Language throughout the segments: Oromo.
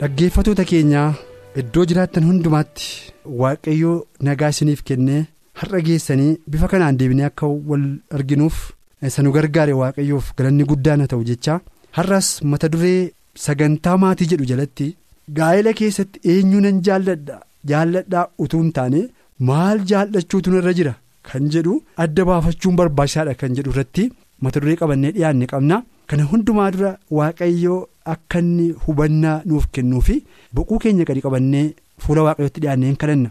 Dhaggeeffatoota keenyaa iddoo jiraattan hundumaatti waaqayyoo nagaa isiniif kennee har'a geessanii bifa kanaan deebinee akka wal arginuuf isa nu gargaare waaqayyoof galanni guddaan haa ta'u jechaa. Har'as mata duree sagantaa maatii jedhu jalatti gaa'ela keessatti eenyu nan jaalladha? Jaalladhaa utuu hin taane maal jaallachuutu irra jira? Kan jedhu adda baafachuun barbaachisaadha kan jedhu irratti mata duree qabannee dhiyaanne qabna. Kana hundumaa dura waaqayyoo. Akka inni hubannaa nuuf kennuu fi boquu keenya gadi qabannee fuula waaqayyootti dhiyaannee kadhanna.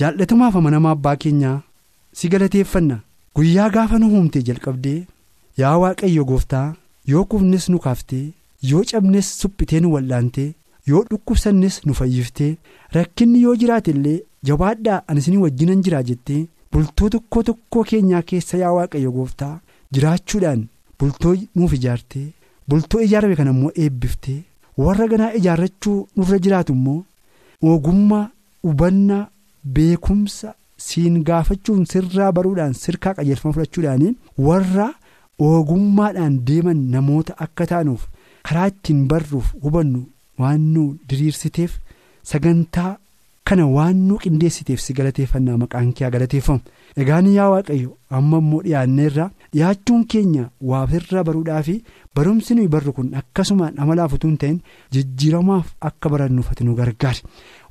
Jaallatamaaf amanamaa abbaa keenyaa si galateeffanna guyyaa gaafa nu uumtee jalqabdee yaa waaqayyo gooftaa yoo kufnes nu kaaftee yoo cabnes suphitee nu wal'aantee yoo dhukkubsannes nu fayyiftee rakkinni yoo jiraate illee jabaadhaa ani isinii wajjinan jiraa jettee bultoo tokko tokkoo keenyaa keessa yaa waaqayyo gooftaa jiraachuudhaan bultoo nuuf ijaartee. Bultoo ijaarame kana immoo eebbiftee warra ganaa ijaarrachuu nurra jiraatu immoo ogummaa hubannaa beekumsa siin gaafachuun sirraa baruudhaan sirkaa qajeelfama fudhachuudhaan warra ogummaadhaan deeman namoota akka taanuuf karaa ittiin barruuf hubannu waan nu diriirsiteef sagantaa kana waan nu qindeessiteef si galateeffannaa maqaan kee galateeffamu. Egaan yaa waaqayyo amma immoo dhiyaanneerra dhiyaachuun keenya waafirraa baruudhaa fi barumsi nuyi barru kun akkasumaan amalaaf utuu hin ta'in jijjiiramaaf akka barannuuf ati nu gargaari.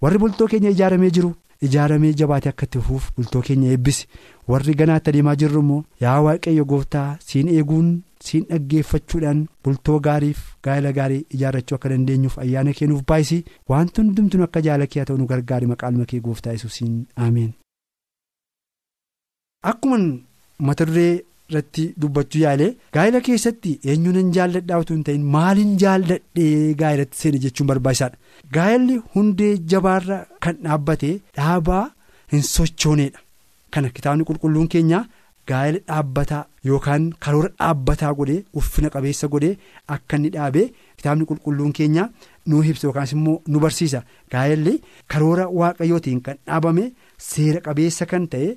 Warri bultoo keenya ijaaramee jiru ijaaramee jabaatee akka itti fufuuf bultoo keenya eebbisi. Warri ganaatti adeemaa jirru immoo yaa waaqayyo gooftaa siin eeguun siin dhaggeeffachuudhaan bultoo gaariif gaa'ela gaarii ijaarrachuu akka dandeenyuuf ayyaana kennuuf baay'isii wanti hundumtuu akka jaalakee haa ta'u nu gargaari maqaan makee gooftaa yesuusiin. Ameen. Irratti dubbachuu yaalee gaa'ela keessatti eenyu nan jaalladhaa utuu hin ta'in maaliin jaalladhee gaa'elatti seene jechuun barbaachisaadha. Gaa'elli hundee jabaarra kan dhaabbate dhaabaa hin sochooneedha. Kana kitaabni qulqulluun keenya gaa'ela dhaabbataa yookaan karoora dhaabbataa godhee uffina qabeessa godhee akka inni dhaabee kitaabni qulqulluun keenya nu ibsa yookaas immoo nu barsiisa. Gaa'elli karoora waaqayyootiin kan dhaabame seera qabeessa kan ta'e.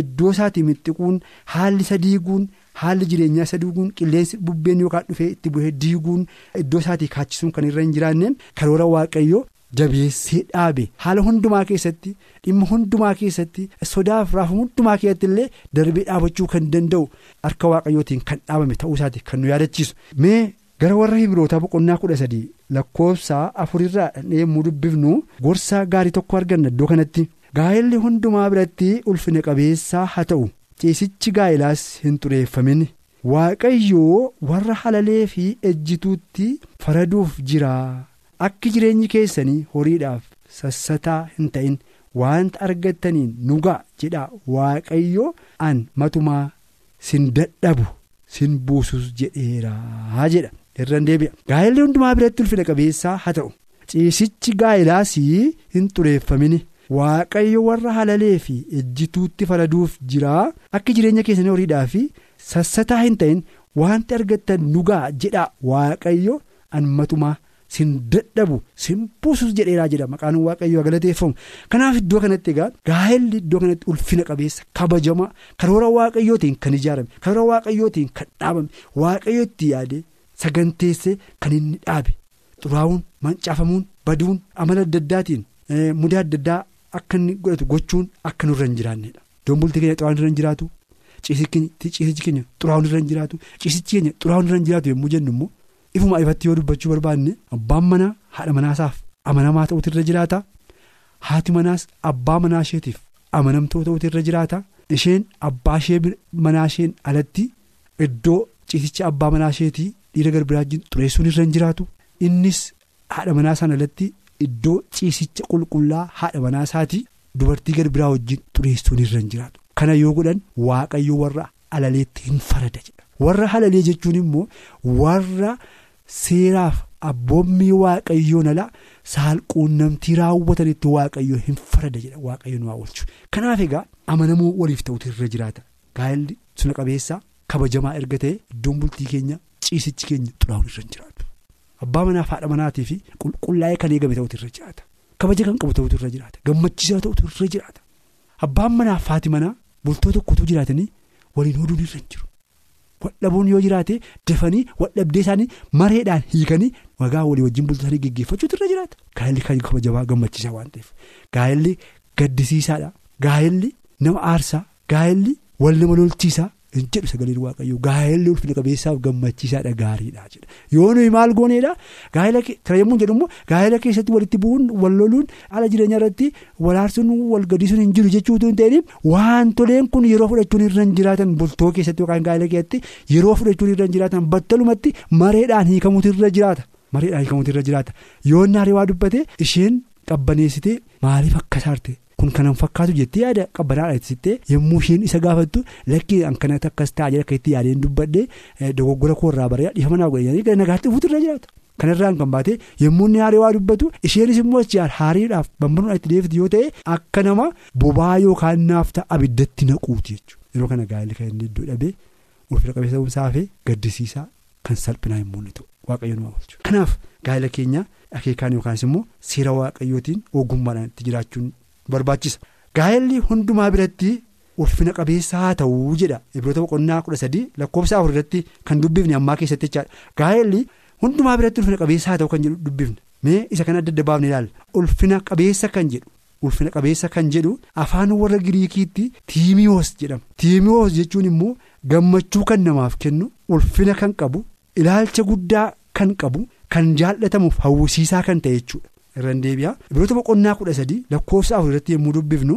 Iddoo isaatii mixxiquun haalli isa diiguun haalli jireenyaa isa diiguun qilleensi bubbeen yookaan dhufee itti bu'ee diiguun iddoo isaatii kaachisuun kan irra hin jiraanneen karoora waaqayyoo jabeessee dhaabe haala hundumaa keessatti dhimma hundumaa keessatti sodaaf raafuu hundumaa keessatti illee darbee dhaabachuu kan danda'u harka waaqayyootiin kan dhaabame ta'uu isaati kan nu yaadachiisu mee gara warra hibirootaa boqonnaa kudha sadii lakkoofsa afurirraa yommuu dubbifnu gorsa gaarii tokko arganna iddoo kanatti. Gaa'elli hundumaa biratti ulfina qabeessaa haa ta'u. Ciisichi gaa'elaas hin xureeffamin. Waaqayyoo warra halalee fi ejjituutti faraduuf jira. Akki jireenyi keessanii horiidhaaf sassataa hin ta'in. Wanta argattaniin nugaa jedha waaqayyoo. An matumaa sin dadhabu sin buusus jedheeraa jedha. Irraan deebi'a. Gaa'elli hundumaa biratti ulfina qabeessaa haa ta'u. Ciisichi gaa'elaas hin xureeffamin. Waaqayyo warra halalee fi ejjituutti faraduuf jira akka jireenya keessanii horiidhaa fi sassataa hin ta'in wanti argattan nugaa jedha waaqayyo. An matumaa sin dadhabu sin buusus jedheeraa jedha maqaan waaqayyo galateeffamu kanaaf iddoo kanatti egaa gaa'elli iddoo kanatti ulfina qabeessa kabajamaa karoora waaqayyootiin kan ijaarame karoora waaqayyootiin kan dhaabame waaqayyootti yaade saganteessee kan inni dhaabe. Xuraa'uun mancaafamuun baduun amala adda addaatiin mudaa adda addaa. Akka inni godhatu gochuun akka nurra hin jiraannedha. Dombulti keenya xuraa'uun irra hin jiraatu ciisichi keenya xuraa'uun irra hin jiraatu ciisichi keenya xuraa'uun irra hin jiraatu yommuu jennu immoo ifuma ifatti yoo dubbachuu barbaanne abbaan manaa haadha manaasaaf amanamaa ta'uutu irra jiraata haati manaas abbaa manaa isheetiif amanamtuu ta'uutu irra jiraata isheen abbaa ishee manaa isheen alatti iddoo ciisicha abbaa manaa isheetii dhiira garbiraajjiin xureessuun irra hin jiraatu innis haadha manaa sana irratti iddoo ciisicha qulqullaa haadha manaa isaatii dubartii gad biraa wajjin xureessuun irra hin jiraatu. Kana yoo godhan waaqayyo warra halaleetti hin farada jedha. Warra halalee jechuun immoo warra seeraaf abboommii waaqayyoon ala saalquunnamtii raawwatanitti waaqayyo hin farada jedha waaqayyo nu oolchu. Kanaaf egaa amanamuu waliif ta'utu irra jiraata. Gaa'elli suna qabeessaa kabajamaa erga ta'e iddoon bultii keenya ciisichi keenya xuraa'uun irra hin jiraatu. Abbaa manaaf haadha manaatii fi qulqullaa'ee kan eegame ta'utu irra jiraata. Kabaja kan qabu ta'utu irra jiraata. Gammachiisaa ta'utu irra jiraata. Abbaan manaaf haati manaa bultoo tokkotu jiraatanii waliin oduun irra hin jiru. Wadhabuun yoo jiraate dafanii wadhabdee isaanii mareedhaan hiikanii wagaa walii wajjin bultoo isaanii geggeeffachuutu irra jiraata. Gaa'elli kan kabajamaa gammachiisaa waan ta'eef. Gaa'elli gaddisiisaadha. Gaa'elli nama aarsaa. Gaa'elli wal nama lolchiisaa. Jedhu sagaleen waaqayyoo gaa'elli ulfina qabeessaaf gammachiisaadha gaariidha jedha yoo nuyi maal gooneedha gaa'ela tira yommuu jedhu immoo gaa'ela keessatti walitti bu'uun wal loluun haala jireenya irratti wal aarsuun wal gadhiisuun hin jiru jechuutu hin ta'in wantoleen kun yeroo fudhachuun irra hin jiraatan bultoo keessatti yookaan gaa'ela keessatti yeroo fudhachuun irra hin jiraatan battalumatti mareedhaan hiikamuutu irra jiraata. Mareedhaan hiikamuutu irra jiraata. Yoo naarii waa dubbate isheen qabbaneessitee maaliif akka saarte. Kun kanan fakkaatu jettee yaada qabbanaadha ibsittee yommuu isheen isa gaafattu lakkii akkanatti akkas ta'a jedha akka itti yaadeen dubbadhee dogoggora koorraa bareedaa dhiifa manaa godhanii nagaatti dhufuutu irra jiraata. Kanarraan kan baate yommuu inni haarii waa dubbatu isheenis immoo haariidhaaf bambanuudhaan itti deebitu yoo ta'e akka nama bobaa yookaan naafta abiddatti naquuti jechuudha. Yeroo kana gaa'elli kan inni iddoo dhabee ulfina qabeessa ta'uunsaa fi gaddisiisaa kan salphinaa hin mul'itu waaqayyo nama oolchu. Kanaaf gaa'ela keenya akeekaan yookaanis immoo seera waaqayyootiin ogummaadhaan itti jiraachuun barbaachisa. Gaa'elli hundumaa biratti ulfina qabeessa haa ta'uu jedha Ibroota boqonnaa kudha sadii lakkoofsa afur irratti kan dubbifne ammaa keessatti jechaadha. Gaa'elli hundumaa biratti ulfina qabeessa haa ta'u kan jedhu dubbifne mee isa kana adda adda baafne ilaalla. Ulfina qabeessa kan jedhu ulfina qabeessa kan jedhu afaan warra Giriikiitti tiimiyoos jedhama. Tiimiyoos jechuun immoo gammachuu kan namaaf kennu ulfina kan qabu ilaalcha guddaa kan qabu kan jaallatamuuf hawwisiisaa kan ta'e jechuudha. Irraan deebi'a. Ibroota boqonnaa kudha sadii lakkoofsa afur irratti yommuu dubbifnu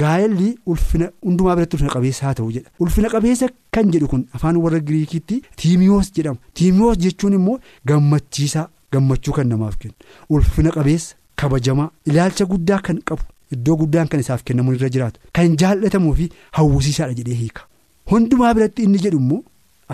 gaa'elli ulfina hundumaa biratti ulfina qabeessa haa ta'u jedha. Ulfina qabeessa kan jedhu kun afaan warra giriikiitti tiimiyoos jedhama. Tiimiyoos jechuun immoo gammachiisaa gammachuu kan namaaf kennu. Ulfina qabeessa kabajamaa ilaalcha guddaa kan qabu iddoo guddaan kan isaaf kennamu irra jiraatu kan jaallatamuu fi hawwisiisaadha jedhee hiika. Hundumaa biratti inni jedhu immoo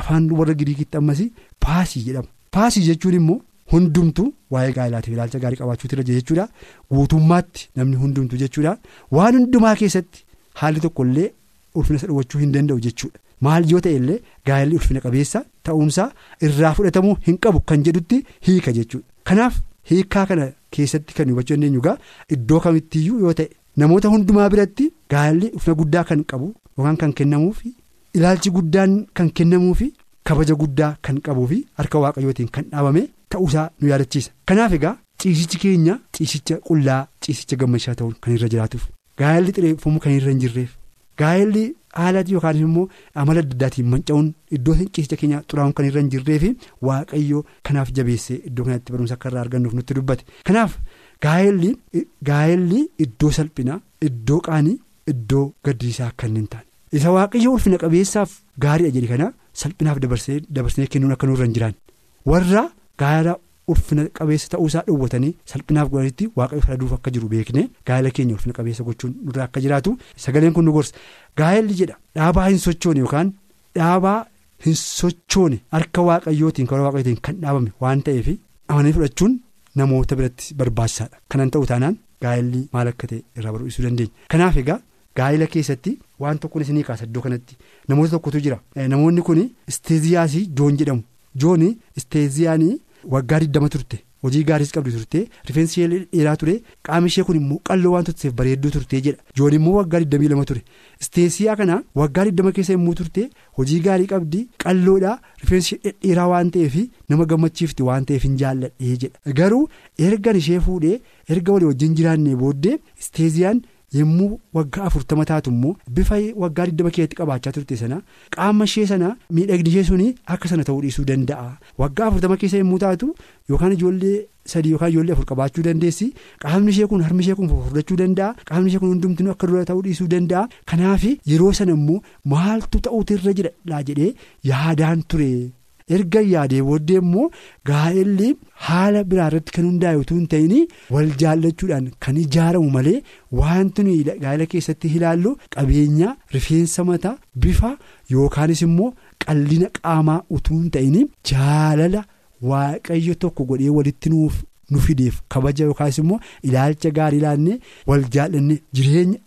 afaan warra giriikiitti ammas paasii jedhama. Paasii jechuun immoo. Hundumtuu waa'ee gaa'elaatiif ilaalcha gaarii qabaachuutu irra jechuudha. Guutummaatti namni hundumtuu jechuudha. Waan hundumaa keessatti haalli tokko illee ulfina isa dhowwachuu hin danda'u jechuudha. Maal yoo ta'e illee gaa'elli ulfina qabeessa ta'uunsaa irraa fudhatamuu hin qabu kan jedhutti hiika jechuudha. Kanaaf hiikaa kana keessatti kan hubachuu dandeenyu egaa iddoo kamittiyyuu yoo ta'e namoota hundumaa biratti gaa'elli ulfina guddaa kan qabu yookaan kan kennamuufi ilaalchi guddaan kan kennamuufi kabaja guddaa kan qabuufi harka waaqayyootiin kan dhaabame. Ta'uusaa nu yaadachiisa. Kanaaf egaa ciisichi keenya ciisicha qullaa ciisicha gammachiisaa ta'uun kan irra jiraatuuf gaa'elli xireeffamuu kan irra hin jirreef gaa'elli haala yookaan immoo amala adda addaatiin manca'uun iddoo ciisicha keenya xuraa'uun kan irra hin jirreef waaqayyo kanaaf jabeessee iddoo kanatti barumsa akka irraa argannuuf nutti dubbate. Kanaaf gaa'elli iddoo salphinaa iddoo qaanii iddoo gaddisiisaa kan hin taane. Isa waaqayyo ulfina qabeessaaf gaariidha jedhe kana salphinaaf dabarsee kennuun akka nurra hin jiraan warra. Gaa'ela ulfina qabeessa ta'uusaa dhowwatanii salphinaaf godhanitti waaqayyo faladuuf akka jiru beekne gaa'ela keenya ulfina qabeessa gochuun nurraa akka jiraatu sagaleen kun nu gorsa. Gaa'elli jedha dhaabaa hin sochoone yookaan dhaabaa hin sochoone harka waaqayyootiin karaa waaqayyootiin kan dhaabame waan ta'eef amananii fudhachuun namoota biratti barbaachisaadha. Kanan ta'u taanaan gaa'elli maal akka ta'e irraa barbaachisuu dandeenya. Kanaaf egaa gaa'ela keessatti waan tokkoon isinii kaasa iddoo kanatti namoota tokkotu jira. Namoonni kun isteeziyaasii joon jedhamu. jooni isteeziyaanii waggaa 20 turte hojii gaariis qabdu turte rifeensi ishee dheeraa ture qaama ishee kun immoo qalloo waan turteef bareedduu turte jedha jooni immoo waggaa 22 ture isteeziyaa kana waggaa 20 keessa yommuu turte hojii gaarii qabdi qalloodhaa rifeensi ishee dheeraa waan ta'eef nama gammachiifti waan ta'eef hin jaalladhee jedha garuu ergan ishee fuudhee erga walii wajjin jiraannee booddee isteeziyaan. Yommuu waggaa afurtama taatu immoo bifa waggaa 20 keessatti qabaachaa turte sana qaama ishee sana miidhagni ishee suni akka sana ta'uu dhiisuu danda'a. Waggaa afurtama keessa yommuu taatu yookaan ijoollee sadii yookaan ijoollee afur qabaachuu dandeessi. Qaamni ishee kun harmi ishee kun fufurdachuu danda'a. Qaamni ishee kun hundumtuu akka dura ta'uu dhiisuu danda'a. Kanaaf yeroo sana immoo maaltu ta'uutu irra jira jedhee yaadaan ture erga yaadee booddee immoo gaa'elli haala biraa irratti kan hundaa'e utuu hin ta'in wal jaallachuudhaan kan ijaaramu malee wanti nuyi gaa'ela keessatti ilaallu qabeenya rifeensa mataa bifa yookaanis immoo qallina qaamaa utuu hin ta'in jaalala waaqayyo tokko godhee walitti nuuf. nu fideef kabaja yookaas immoo ilaalcha gaarii ilaannee wal jaallanne jireenya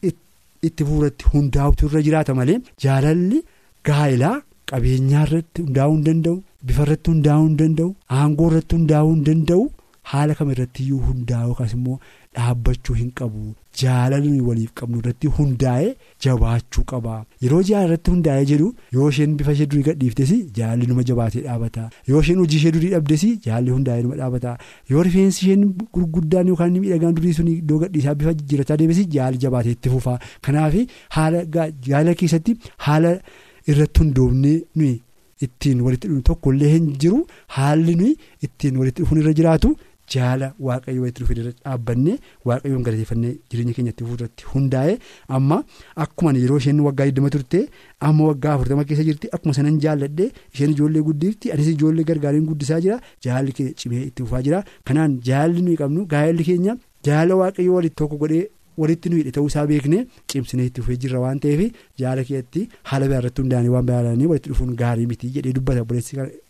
itti fuuratti hundaa'utu irra jiraata malee jaalalli gaa'elaa qabeenyaa irratti hundaa'uu hin danda'u bifa irratti hundaa'uu hin danda'u aangoo irratti hundaa'uu hin danda'u haala kam irratti iyyuu hundaa'u yookaas immoo dhaabbachuu hin qabu jaalalli waliif qabnu irratti hundaa'ee jabaachuu qaba. Yeroo jaalala irratti hundaa'ee jedhu yoo isheen bifa ishee durii gadhiiftes jaalalli numa jabaatee dhaabata. Yoo isheen hojii ishee durii dhabdes jaalalli hundaa'ee numa dhaabata. Yoo rifeensi isheen gurguddaan yookaan miidhagaan durii sun iddoo gadhiisaa bifa jijjiirrataa deemes jaalalli jabaatee itti fufa kanaaf haala jaalala keessatti haala irratti hundoofnee nuyi ittiin walitti dhufu tokkollee hin jiru haalli ittiin walitti dhufuun irra jiraatu. jaala waaqayyo walitti dhufu irra dhaabbanne waaqayyoon galateeffannee jireenya keenyatti fuulduratti hundaa'e amma akkuma yeroo isheen waggaa 20 turte amma waggaa 40 keessa jirti akkuma sanan jaalladhe isheen ijoollee guddiifti anis ijoollee gargaariin guddisaa jira jaalli keenya cimee itti fufaa jira kanaan jaalli nuyi qabnu gaa'elli keenya jaala waaqayyo walitti tokko godhee. Walitti nuyi ta'uu isaa beeknee cimsinee itti fufee jirra waan ta'eef jaala keessatti haala biraa irratti hundaa'anii waan biraanii walitti dhufuun gaarii miti jedhee dubbata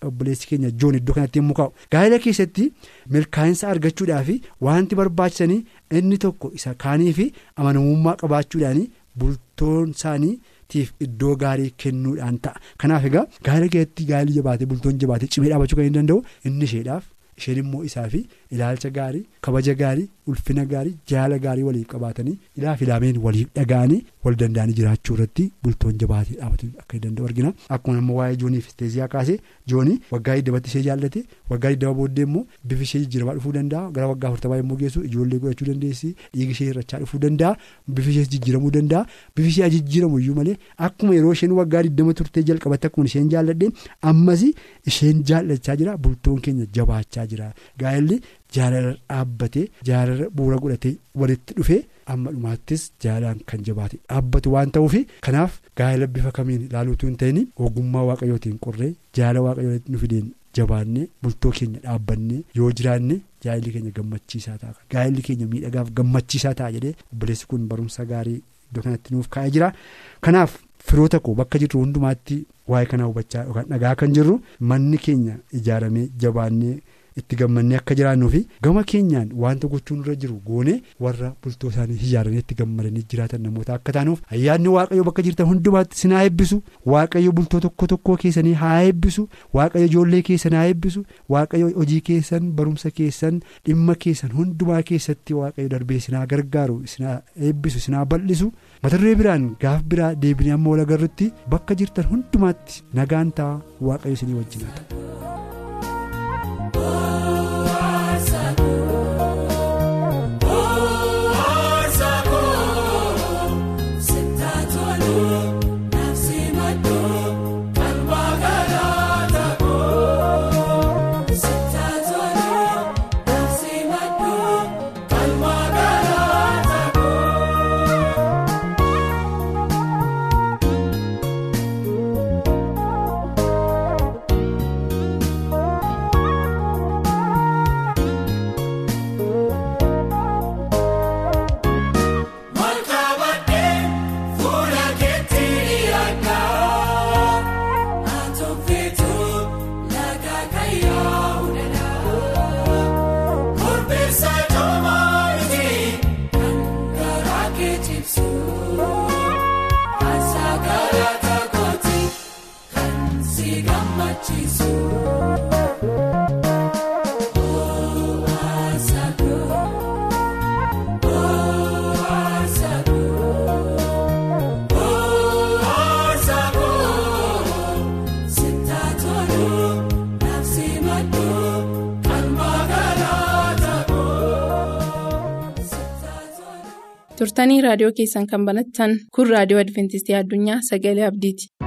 obboleessi keenya joon iddoo kanatti yommuu kaa'u gaa'ela keessatti milkaa'insa argachuudhaaf wanti barbaachisanii inni tokko isa kaanii fi amanamummaa qabaachuudhaan bultoon isaaniitiif iddoo gaarii kennuudhaan ta'a kanaaf egaa gaa'ela keessatti gaa'elli jabaatee bultoon jabaatee cimee dhaabachuu kan hin danda'u inni isheedhaaf. isheen immoo isaa fi ilaalcha gaarii kabaja gaarii ulfina gaarii jaala gaarii waliif qabaatanii ilaaf ilaameen waliif dhaga'anii wal danda'anii jiraachuu irratti bultoon jabaatee dhaabatu akka danda'u argina. Akkuma immoo waa'ee jooniif isteeziyaa kaasee joonii waggaa hiddamatti ishee jaallate waggaa hiddama booddee immoo bifi ishee jijjiiramaa dhufuu danda'a gara waggaa afurtamaa immoo geessu ijoollee godhachuu dandeessi dhiigi ishee hir'achaa dhufuu danda'a bifi ishee jijjiiramuu danda'a bifi ishee jijjiiramu iyyuu malee akkuma yeroo isheen waggaa hiddama turtee jalqabatte akkuma isheen jaalladhe ammas isheen jaallachaa jira bultoon keenya jabaachaa jira. Gaa'elli jaalala dhaabbatee jaalala bu'uura godhatee walitti dhufee amma dhumaattis jaalalaan kan jabaate dhaabbatu waan ta'uuf kanaaf gaa'ela bifa kamiin ilaaluutu hin ta'in ogummaa waaqayyootiin qorree jaala waaqayyoo nu fideen jabaannee bultoo keenya dhaabbannee yoo jiraanne jaalalli keenya gammachiisaa ta'a. Gaa'elli keenya miidhagaaf gammachiisaa ta'a jedhee obboleessi kun barumsa gaarii iddoo kanatti nuuf kaa'ee jira. Kanaaf. firoota koo bakka jirru hundumaatti waa'ee kanaa hubachaa yookaan dhagaa kan jirru manni keenya ijaaramee jabaannee itti gammannee akka jiraannuu fi gama keenyaan wanta gochuun irra jiru goone warra bultoo isaanii ijaaranii itti gammadanii jiraatan namoota akka taanuuf ayyaanni waaqayyo bakka jirtan hundumaatti sin haa eebbisu. Waaqayyo bultoo tokko tokkoo keessanii haa eebbisu. Waaqayyo ijoollee keessan haa eebbisu. Waaqayyo hojii keessan barumsa keessan dhimma keessan hundumaa keessatti waaqayyo darbee haa gargaaru haa eebbisu sin haa bal'isu. mata duree biraan gaaf biraa deebinee amma wal agarrutti bakka jirtan hundumaatti nagaan ta'a waaqayyo isinii wajjin turtanii raadiyoo keessan kan banattan kun raadiyoo adventistii addunyaa sagalee abdiiti.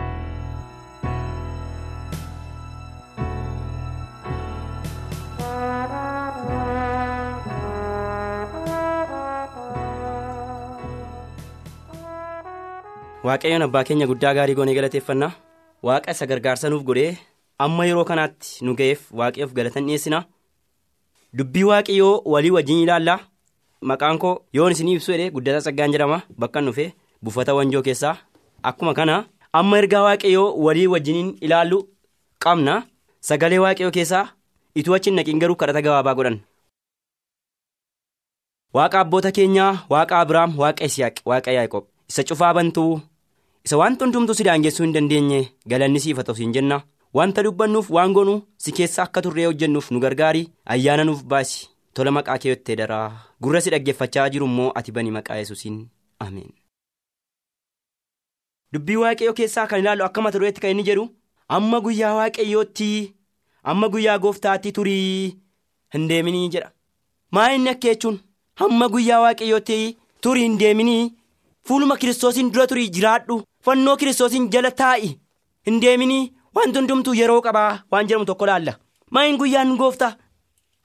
Waaqayyoon abbaa keenya guddaa gaarii goonee galateeffannaa waaqa isa gargaarsa nuuf godhee amma yeroo kanaatti nu ga'eef waaqayyoof galatan dhiyeessina. Dubbii waaqayyoo walii wajjin ilaalla. Maqaan koo yoon isin ibsu jedhee guddataa saggaan jedhama. Bakka dhufe buufata wanjoo keessaa. Akkuma kana amma ergaa waaqayyoo walii wajjiniin ilaallu qabna. Sagalee waaqayyoo keessaa ituu achi naqiin garuu kadhata gabaabaa godhan. Waaqa abboota keenyaa waaqa Abiraam waaqa Isiyaaq waaqa Yaaqoob. Isa cufaa bantuu isa wanta hundumtuu si daangessuu hin dandeenye galanni siif haa ta'u siin jenna. Wanta dubbannuuf waan goonu si keessa akka turree hojjennuuf nu gargaari. Ayyaana nuuf baasi. Tola maqaa kee yottee daraa. Gurra si dhaggeeffachaa jiru immoo ati bani maqaa yesuusiin. Ameen. Dubbii waaqayyoo keessaa kan ilaallu akka mata dureetti kan inni jedhu amma guyyaa waaqayyootti amma guyyaa gooftaatti turii hin deeminii jedha. Maa inni akka jechuun hamma guyyaa waaqayyootti turii hin deeminii fuuluma kiristoosiin dura turii jiraadhu. Fannoo kiristoosiin jala taa'i. Hin deeminii wanti hundumtuu yeroo qabaa waan jedhamu tokko laalla. Maa inni guyyaan gooftaa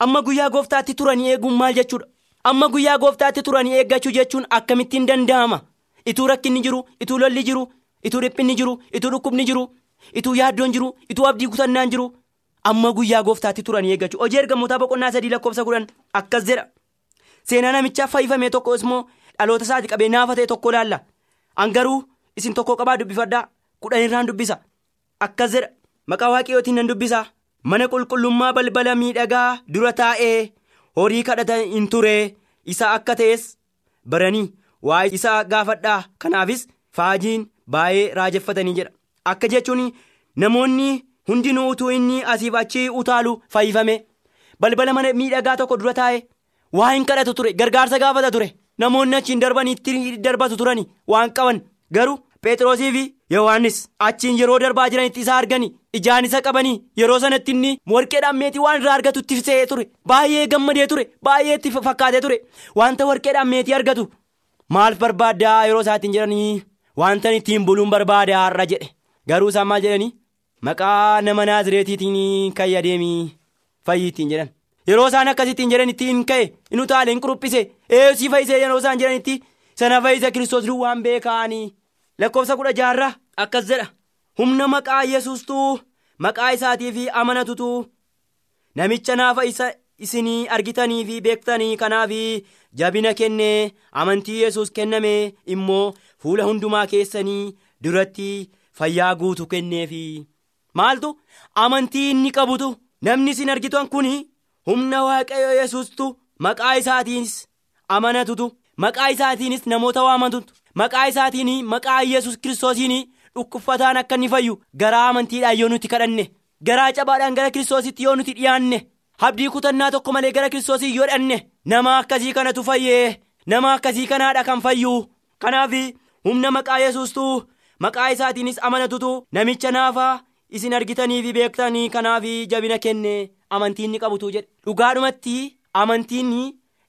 amma guyyaa gooftaatti turanii eeguun maal jechuudha? Amma guyyaa gooftaatti turanii eeggachuu jechuun akkamittiin danda'ama? Ituu rakkinni jiru ituu lolli jiru ituu dhiphinni jiru ituu dhukkubni jiru ituu yaaddoon jiru ituu abdii kutannaan jiru. Amma guyyaa gooftaatti turanii eeggachuu. Hojii ergamootaa boqonnaa sadii lakkoofsa kudhan akkas jedha. Seenaa namichaa fayyifamee tokko immoo dhaloota isaati qabee naafa ta'e tokko laalla hangaruu isin tokko qabaa dubbifadhaa. Kudhan irraan dubbisa. Akkas jedha. Maqaa waaqayyootiin nan dubbisa. Mana qulqullummaa balbala miidhagaa dura taa'ee horii kadhata hin ture. Isa akka ta'es baranii waa'ee isaa gaafadhaa. Kanaafis faajiin baay'ee raajeffatanii jedha. Akka jechuun namoonni hundinuu utuu inni asiif achi utaalu fayyifame. Balbala mana miidhagaa tokko dura taa'e waa hin kadhatu ture. Gargaarsa gaafata ture namoonni achiin darbanii itti darbatu turani waan qaban garuu Phexrosii fi Yohaannis achiin yeroo darbaa jiranitti isa arganii ijaan isa qabanii yeroo sanatti inni warqeedhaan meetii waan irraa argatu itti se'ee ture baay'ee gammadee ture baay'ee itti fakkaatee ture. Wanta warqeedhaan meetii argatu maal barbaaddaa yeroo isaatiin jedhanii wanta ittiin buluun barbaadaa har'a jedhe. Garuu isaan maal jedhanii? Maqaa nama naazireetiitiin ka'e adeemii fayyiittiin jedhan. Yeroo isaan akkasittiin jedhan ittiin ka'e inni utaalee hin quruphise eeyyusii fayyisee yeroo isaan jedhanitti sana fayyisa kiristoos duwwaan beekaanii. lakkoofsa kudha jaarraa akkas jedha. Humna maqaa yesustuu maqaa isaatii fi amanatutu namicha naafa isa isinii argitanii fi beektanii kanaaf jabina kennee amantii yesus kenname immoo fuula hundumaa keessanii duratti fayyaa guutu kenneefi. Maaltu? Amantii inni qabutu namni isin argitan kun humna waaqayyo yesustu maqaa isaatiinis amanatutu maqaa isaatiinis namoota waamatutu. maqaa isaatiin maqaa yesus kiristoosiin dhukkubsataan akka inni fayyu garaa amantiidhaan yoo nuti kadhanne garaa cabaadhaan gara kiristoositti yoo nuti dhiyaanne abdii kutannaa tokko malee gara kiristoosii yoo dhanne nama akkasii kanatu fayyee nama akkasii kanaadha kan fayyu kanaaf humna maqaa yesustuu maqaa isaatiinis amanatutu namicha naafaa isin argitanii fi beektanii kanaaf jabina kenne amantiin ni qabutu jedhe dhugaadhumatti amantiin.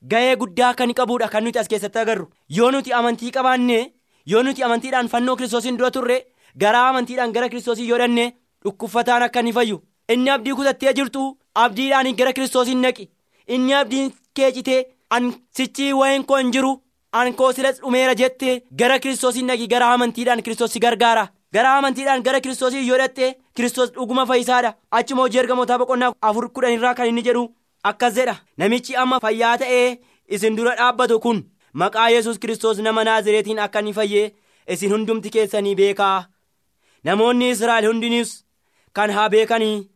Ga'ee guddaa kan qabudha kan nuti as keessatti agarru. Yoo nuti amantii qabaanne yoo nuti amantiidhaan fannoo kiristoosiin dura turre garaa amantiidhaan gara kiristoosii yoo dhanne dhukkubsataan akka inni fayyu. Inni abdii kutattee jirtu abdiidhaan gara kiristoosiin naqi. Inni abdiin kee citee an sichii wayiin koo hin jiru an koo silas dhumeera jette gara kiristoosiin naqi gara amantiidhaan kiristoos si gargaara. Gara amantiidhaan gara kiristoosii yoo dhatte kiristoos dhuguma fayyisaadha. Achuma hojii ergamootaa boqonnaa afur kudhan irraa kan inni jedhu. Akkas jedha namichi amma fayyaa ta'ee isin dura dhaabbatu kun maqaa yesus kiristoos nama naazireetiin akka inni fayyee isin hundumti keessanii beekaa? Namoonni israa'el hundinis kan haa beekanii?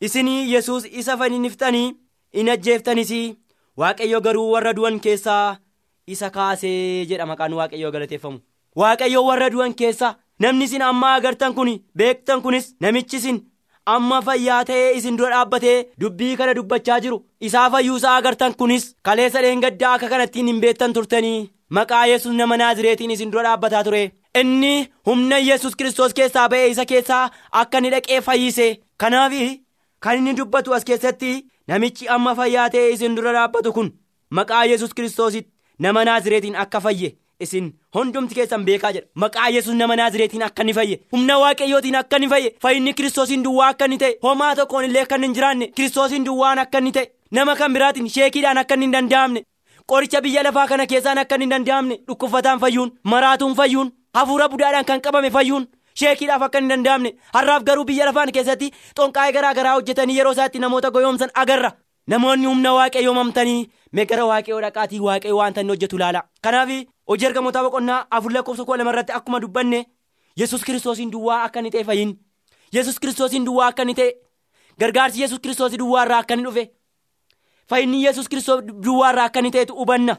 Isinii yesus isa fanniftanii in ajjeeftanis waaqayyo garuu warra du'an keessaa isa kaasee jedha maqaan waaqayyoo galateeffamu. Waaqayyo warra du'an keessaa namni isin amma agartan kun beektan kunis namichi isin amma fayyaa ta'ee isin dura dhaabbatee dubbii kana dubbachaa jiru. Isaa fayyuusaa agartan kunis kaleessa dheengaddaa akka kanattiin hin beektan turtanii maqaa yesus nama naazireetiin isin dura dhaabbataa ture. Inni humna yesus kiristoos keessaa ba'ee isa keessaa akka inni dhaqee fayyise. Kanaaf kan inni dubbatu as keessatti namichi amma fayyaa ta'ee isin dura dhaabbatu kun maqaa yesus kiristoositti nama naazireetiin akka fayye isin hundumti keessan beekaa jedha maqaa yesus nama naazireetiin akka inni fayye. Humna waaqayyootiin akka inni fayye. Fayyinni kiristoosiin duwwaa akka inni ta'e. Homaa tokkoon illee akka hin jiraanne kiristoosiin duwwaan akka inni ta'e. Nama kan biraatiin sheekiidhaan akka hin danda'amne qoricha biyya lafaa kana keessaan akka hin danda'amne dhukkubsataan fayyuun maraatuun fayyuun hafuura budaadhaan kan qabame fayyuun sheekiidhaaf akka hin danda'amne har'aaf garuu biyya lafaan keessatti xonqaa'ee garaa garaa hojjetanii yeroo isaatti namoota goyoomsan agarra. Namoonni humna waaqayyoo mamtanii mee gara waaqayyoo dhaqaatii waaqayyoo wanta inni hojjetu ilaala kanaaf hojii ergamootaa boqonnaa afur lakkoofsa kudha lama irratti akkuma dubbanne yesus kiristoosiin duwwaa akka inni ta'e fayyin yesus kiristoosiin duwwaa akka inni ta'e gargaarsi yesus kiristoosii duwwaa irraa akka inni dhufe. Fayyinni yesus kiristoos duwwaa irraa akka inni ta'etu hubanna.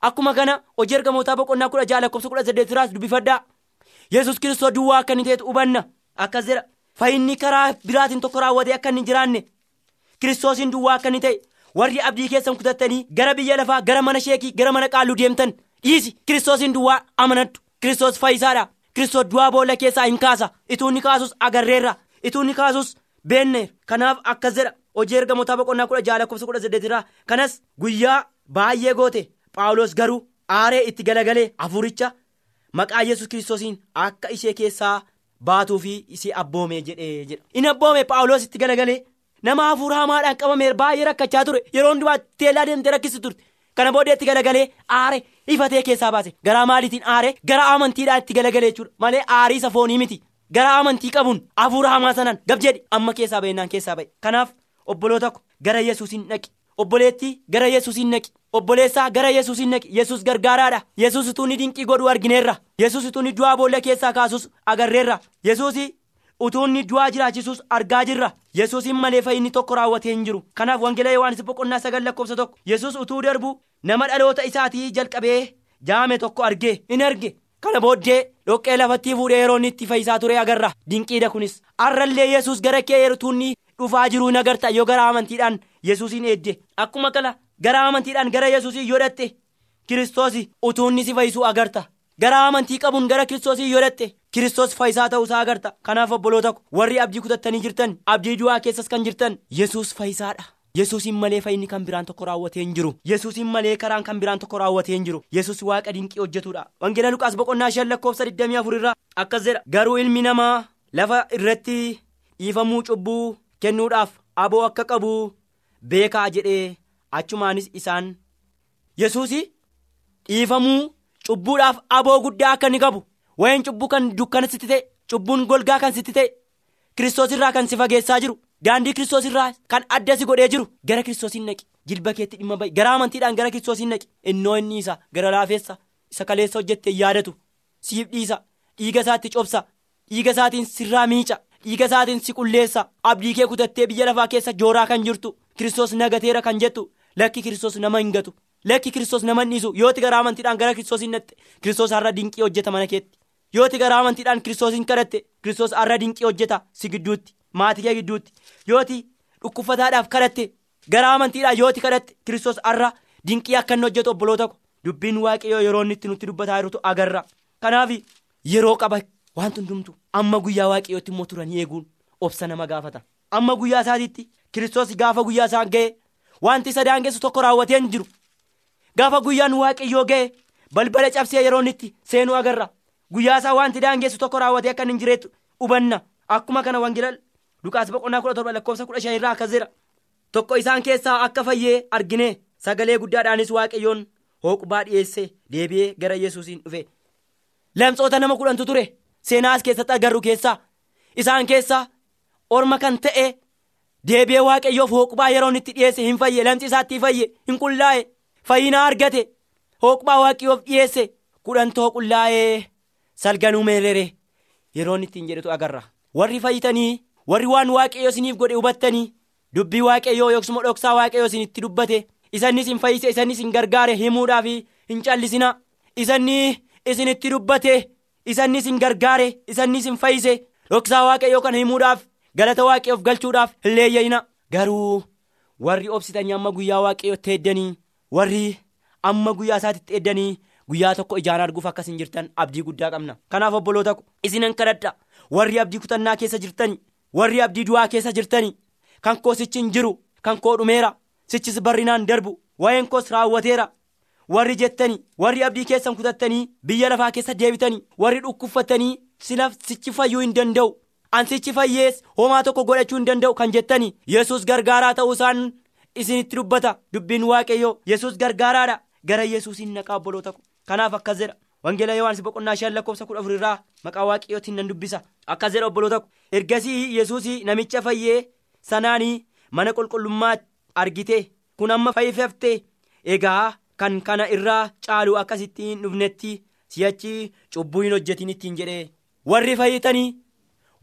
Akkuma kana hojii ergamootaa boqonnaa kudha jaha lakkoofsa kudha saddeet irraas dubbifadhaa yesus kiristoos duwwaa akka inni ta'etu hubanna. Akkas jedha. Fayyinni karaa biraatiin tokko raawwatee akka inni jiraanne kiristoosiin duwwaa akka inni ta'e warri abdii keessan kutattanii gara biyya lafaa gara mana sheekii gara mana qaalluu deemtan dhiisi kiristoosiin duwwaa amanadhu kiristoos fayyisaadha kiristoos du'aa boolla keessaa hin kaasa. Ituu inni kaasus agarreerra ituu inni kaasus beenne kanaaf akkas jedha hojii ergamootaa boqonnaa kudha jaha lakkoofsa kudha saddeet irraa. Kanas guyyaa baay'ee goote. Phaawulos garuu aaree itti galagalee hafuuricha maqaa yesus kiristoosiin akka ishee keessaa baatuu fi isii abboome jedhee jedha. In abboome phaawulos itti galagalee nama hafuura hamaadhaan qabame baay'ee rakkachaa ture. Yeroo hundumaa teellaa deemtee rakkisi turte. Kana booddee itti galagalee aare ifatee keessaa baase. Garaa maaliitiin aare gara amantiidhaan itti galagalee jechuudha. Malee aarii isa foonii miti. Gara amantii qabuun hafuura hamaa sanaan gab jedhi. Amma keessaa ba'innaan keessaa ba'e kanaaf obboloota ko gara yesuusin dhaqi obboleettii gara yesuusin dhaqi obboleessaa gara yesuusin dhaqi yesus gargaaraadha. Yesus utuu ni dinqii godhu argineerra. Yesus utuu ni du'aa boolla keessaa kaasus agarreerra. Yesuus utuu inni du'aa jiraachisus argaa jirra. Yesuusin malee fayyinni tokko raawwatee hin jiru. Kanaaf wangeela yohaannis boqonnaa sagal lakkoofsa tokko yesus utuu darbu nama dhaloota isaatii jalqabee jaame tokko argee in arge. Kana booddee dhoqqee lafattii fuudhee yeroo inni itti fayyisaa ture agarra. Dinqiidha kunis. Har'allee yesus gara kee yertuunni dhufaa jiruu in agarta. Yoo gara amantiidhaan yesuusin eedde. Akkuma kana gara amantiidhaan gara yesuusin yoo dhatte kiristoos utuu inni si fayyisuu agarta. Gara amantii qabuun gara kiristoosii yoo dhatte kiristoos fayyisaa ta'uusaa agarta. Kanaaf obboloota ko warri abdii kutattanii jirtan abdii du'aa keessas kan jirtan yesus fayyisaadha. Yesuusin malee fayyinni kan biraan tokko raawwatee hin jiru. Yesuusin malee karaan kan biraan tokko raawwatee hin jiru. Yesus waaqa dinqii hojjetudha wangeela luqaas boqonnaa shan lakkoofsa 24 irraa akkas jedha. Garuu ilmi namaa lafa irratti dhiifamuu cubbuu kennuudhaaf aboo akka qabu beekaa jedhee achumaanis isaan yesuusi dhiifamuu cubbuudhaaf aboo guddaa akka inni qabu wayin cubbuu kan dukkana sitti ta'e cubbuun golgaa kan sitti ta'e kiristoos irraa kan si fageessaa jiru daandii kiristoos irraa kan adda si godhee jiru gara kiristoosiin naqi. Jilba keetti dhimma ba'i. Gara amantiidhaan gara kiristoosiin naqi. Innoo inni isa gara laafeessa isa kaleessa hojjette yaadatu. Siif dhiisa. Dhiiga isaatti cobsa. Dhiiga isaatiin sirraa miica. Dhiiga isaatiin si qulleessa. Abdii kee kutattee biyya lafaa keessa jooraa kan jirtu. Kiristoos nagateera kan jettu. Lakki kiristoos nama hin gatu lakki kiristoos nama hin dhiisu yooti gara amantiidhaan gara kiristoosiin natte kiristoos har'a dinqii hojjeta mana keetti yooti gara amantiidhaan kiristoosiin kadhatte kiristoos har'a dinqii hojjeta si gidduutti maatii kee gidduutti. Yooti dhukkubsataadhaaf kadhatte gara amantiidhaan yooti kadhatte kiristoos har'a dinqii akka inni hojjetu obboloota dubbiin waaqayyoo yeroo inni nutti dubbataa jirutu agarra. Kanaaf yeroo qaba wanti hundumtu amma guyyaa waaqayyootti immoo turanii eeguun obsa nama gaafata. Amma guyyaa isaatiitti kiristoos gaafa guyyaa isaan ga'e wanti isa daangessu tokko raawwatee hin jiru. Gaafa guyyaan waaqayyoo ga'e balbala cabsee yeroo itti seenuu agarra guyyaa isaa wanti daangessu tokko raawwatee akka hin jireettu hubanna. Akkuma kana wangeela lukaas boqonnaa kudha torba lakkoofsa kudha shan irraa akkas jedha tokko isaan keessaa akka fayyee argine sagalee guddaadhaanis waaqayyoon hooqubaa dhiyeesse deebi'ee gara yesuusiin dhufe. Lamxoota nama kudhantu ture seenaa as keessatti agarru keessaa isaan keessaa orma kan ta'e deebi'ee waaqayyoof hooqubaa yeroon itti dhiyeesse hin fayye lamxi isaatti fayye hin qullaa'e fayyinaa argate hooqubaa waaqayyoof dhiyeesse kudhantoo qullaa'ee salganuu meerere yeroon ittiin jedhetu agarra. Warri fayyitanii warri waan waaqayyoo isiniif godhe hubattanii dubbii waaqayyoo yookiis dhoksaa waaqayyoo isinitti dubbate isannis hin fayyise isannis hin gargaare himuudhaaf hin callisina isanni isinitti dubbate isannis hin gargaare isannis hin fayyise dhoksaa waaqayyoo kana himuudhaaf galata waaqayyoof galchuudhaaf hin garuu warri obsitanii amma guyyaa waaqayyootti eeddanii warri amma guyyaa isaatitti eeddanii guyyaa tokko ijaan arguuf akkas hin jirtan abdii guddaa qabna. Kanaaf obboloota ko isinan kadhadha. Warri abdii kutannaa keessa jirtani warri abdii du'aa keessa jirtani kan koo sichi hin jiru kan koo dhumeera sichis barrinaan darbu waa'een koos raawwateera. Warri jettani warri abdii keessan kutattanii biyya lafaa keessa deebitanii warri dhukkubfatanii sinaf sichi fayyuu hin danda'u. An sichi fayyees homaa tokko godhachuu hin danda'u kan jettani yesus gargaaraa ta'uu isaan isinitti dubbata. Dubbiin waaqayyoo yesus gargaaraadha. Gara yesuusin naqaa obboloota ko kanaaf akkas jedha wangeela yohaannis boqonnaa shan lakkoofsa kudha afurirraa maqaa waaqayyootiin nan dubbisa. Akkas jedha obboloota ergasii yesuus namicha fayyee sanaanii mana qulqullummaa argite kun amma fayyifte egaa kan kana irraa caalu akkasittiin dhufnetti si'achi cubbuu hin hojjetin ittiin jedhe warri fayyitanii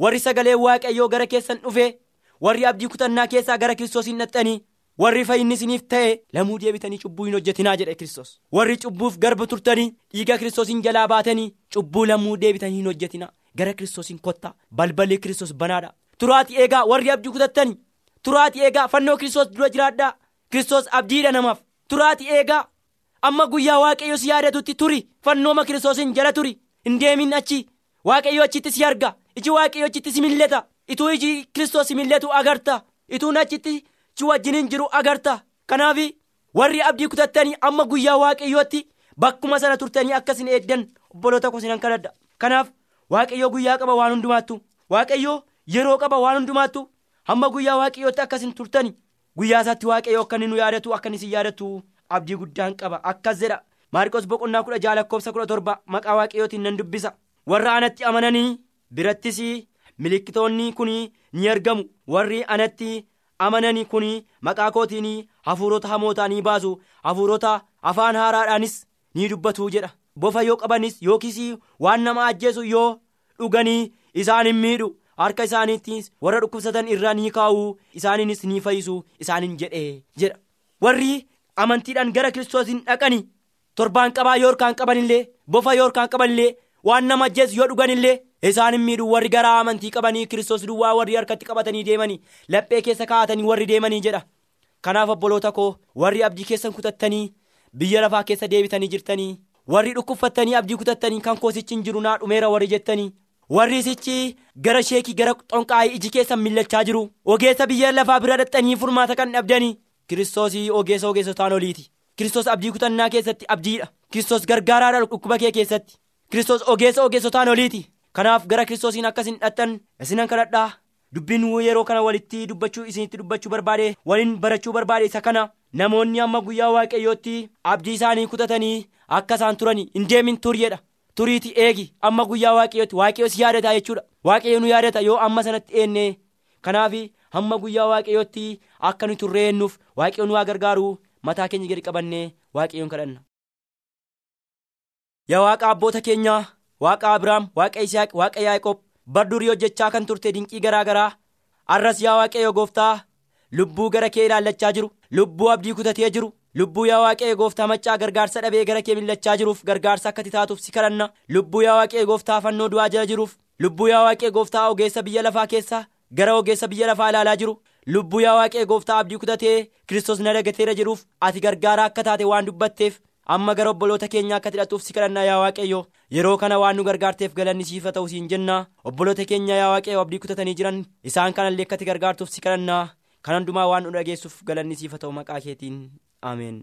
warri sagalee waaqayyoo gara keessan dhufe warri abdii kutannaa keessaa gara kiristoos hin warri fayyinni isiniif ta'e lamuu deebitanii cubbuu hin hojjetinaa jedhe kiristoos. Warri cubbuuf garba turtanii dhiiga kiristoosiin jalaa baatanii cubbuu lamuu deebitanii hin hojjetinaa. Gara kiristoosiin kottaa balballi kiristoos banaadha. Turaati eegaa warri abdii kutattanii. Turaati eegaa fannoo kiristoos dura jiraadhaa. Kiristoos abdiidha namaaf. Turaati eegaa amma guyyaa waaqayyo si yaadatutti turi. Fannooma kiristoosiin jala turi. Hin deemin achi. Waaqayyo achitti si arga. Iji waaqayyo achitti si milleta. Ituu iji kiristoos si milletu agarta. Ituun achitti si wajjiniin jiru agarta. Kanaaf warri abdii kutattanii amma guyyaa waaqayyootti bakkuma sana turtanii akkasin eeddan obboloota koo sinan kadhadha. Kanaaf waaqayyo guyyaa qaba waan hundumaattu. Waaqayyo yeroo qaba waan hundumaattu hamma guyyaa waaqayyootti akkasin turtani guyyaa isaatti waaqayyo akka inni nu yaadatu akka inni si yaadatu abdii guddaan qaba. Akkas jedha. Maarqos boqonnaa kudha jaha lakkoofsa kudha torba maqaa waaqayyootiin nan dubbisa. Warra anatti amananii birattis milikkitoonni kun ni argamu. Warri anatti amananii kun maqaa kootiin hafuurota hamootaa ni baasu hafuurota afaan haaraadhaanis ni dubbatu jedha. Bofa yoo qabanis yookiis waan nama ajjeesu yoo dhuganii isaan hin miidhu harka isaaniittis warra dhukkubsatan irra ni kaa'u isaaniinis ni fayyisu isaaniin jedhee jedha. Warri amantiidhaan gara kiristoosiin dhaqanii torbaan qabaa yoorkaan qabanillee bofa yoorkaan qabanillee waan nama ajjeesu yoo dhuganillee isaan hin miidhu warri garaa amantii qabanii kiristoos duwwaa warri harkatti qabatanii deemanii laphee keessa kaa'atanii warri deemanii jedha. Kanaaf obboloota koo warri abdii keessan kutattanii biyya lafaa keessa deebitanii jirtanii warri dhukkubfattanii abdii kutattanii kan koosichi hin jiru naa dhumeera warri jettanii warri isichi gara sheekii gara xonqaa'ii iji keessan millachaa jiru ogeessa biyya lafaa bira dhaxxanii furmaata kan dhabdanii kiristoosii ogeessa ogeessotaan oliiti. Kiristoos abdii kutannaa keessatti abdiidha. Kiristoos gargaaraadha dhukkuba kee keessatti. Kiristoos ogeessa ogeessotaan oliiti kanaaf gara kiristoosiin akkasin dhaxxan isinan kadhadhaa. Dubbiin yeroo kana walitti dubbachuu isinitti dubbachuu barbaade waliin barachuu barbaade isa kana. Namoonni amma guyyaa waaqayyootti abdii isaanii kutatanii akka isaan turanii hin deemin turiyedha turiiti eegi amma guyyaa waaqayyootti waaqayyo si yaadata jechuudha. Waaqayyo nu yaadata yoo amma sanatti eenne kanaaf hamma guyyaa waaqayyootti akka nu turreennuuf waaqayyo nu haa gargaaru mataa keenya gadi qabannee waaqayyoon kadhanna. yaa waaqa abboota keenyaa waaqa abiraam waaqa isaaq waaqa yaaqoob bardurii hojjechaa kan turte dinqii garaa garaa. Arras yaa waaqayyo gooftaa lubbuu gara kee ilaallachaa jiru lubbuu abdii kutatee jiru lubbuu yaa waaqayyo gooftaa maccaa gargaarsa dhabee gara kee millachaa jiruuf gargaarsa akka taatuuf si kadhanna. Lubbuu yaa waaqayyo gooftaa fannoo du'aa jala jiruuf lubbuu yaa waaqayyo gooftaa ogeessa biyya lafaa keessaa gara ogeessa biyya lafaa ilaalaa jiru. Lubbuu yaa waaqayyo gooftaa abdii kutatee kiristoos na dagateera jiruuf ati gargaaraa akka taate waan dubbatteef amma gara obboloota keenya akka hidhatuuf si kadhannaa yaa waaqayyo yeroo kana waan nu gargaarteef galanni siif haa ta'u siin jenna. Obboloota keenya yaa waaqayyo abdii kutatanii jiran isaan kanallee akka ati gargaartuuf si kadhannaa. Kan hundumaa waan nu dhageessuuf galanni siif haa ta'u maqaa keetiin. Ameen.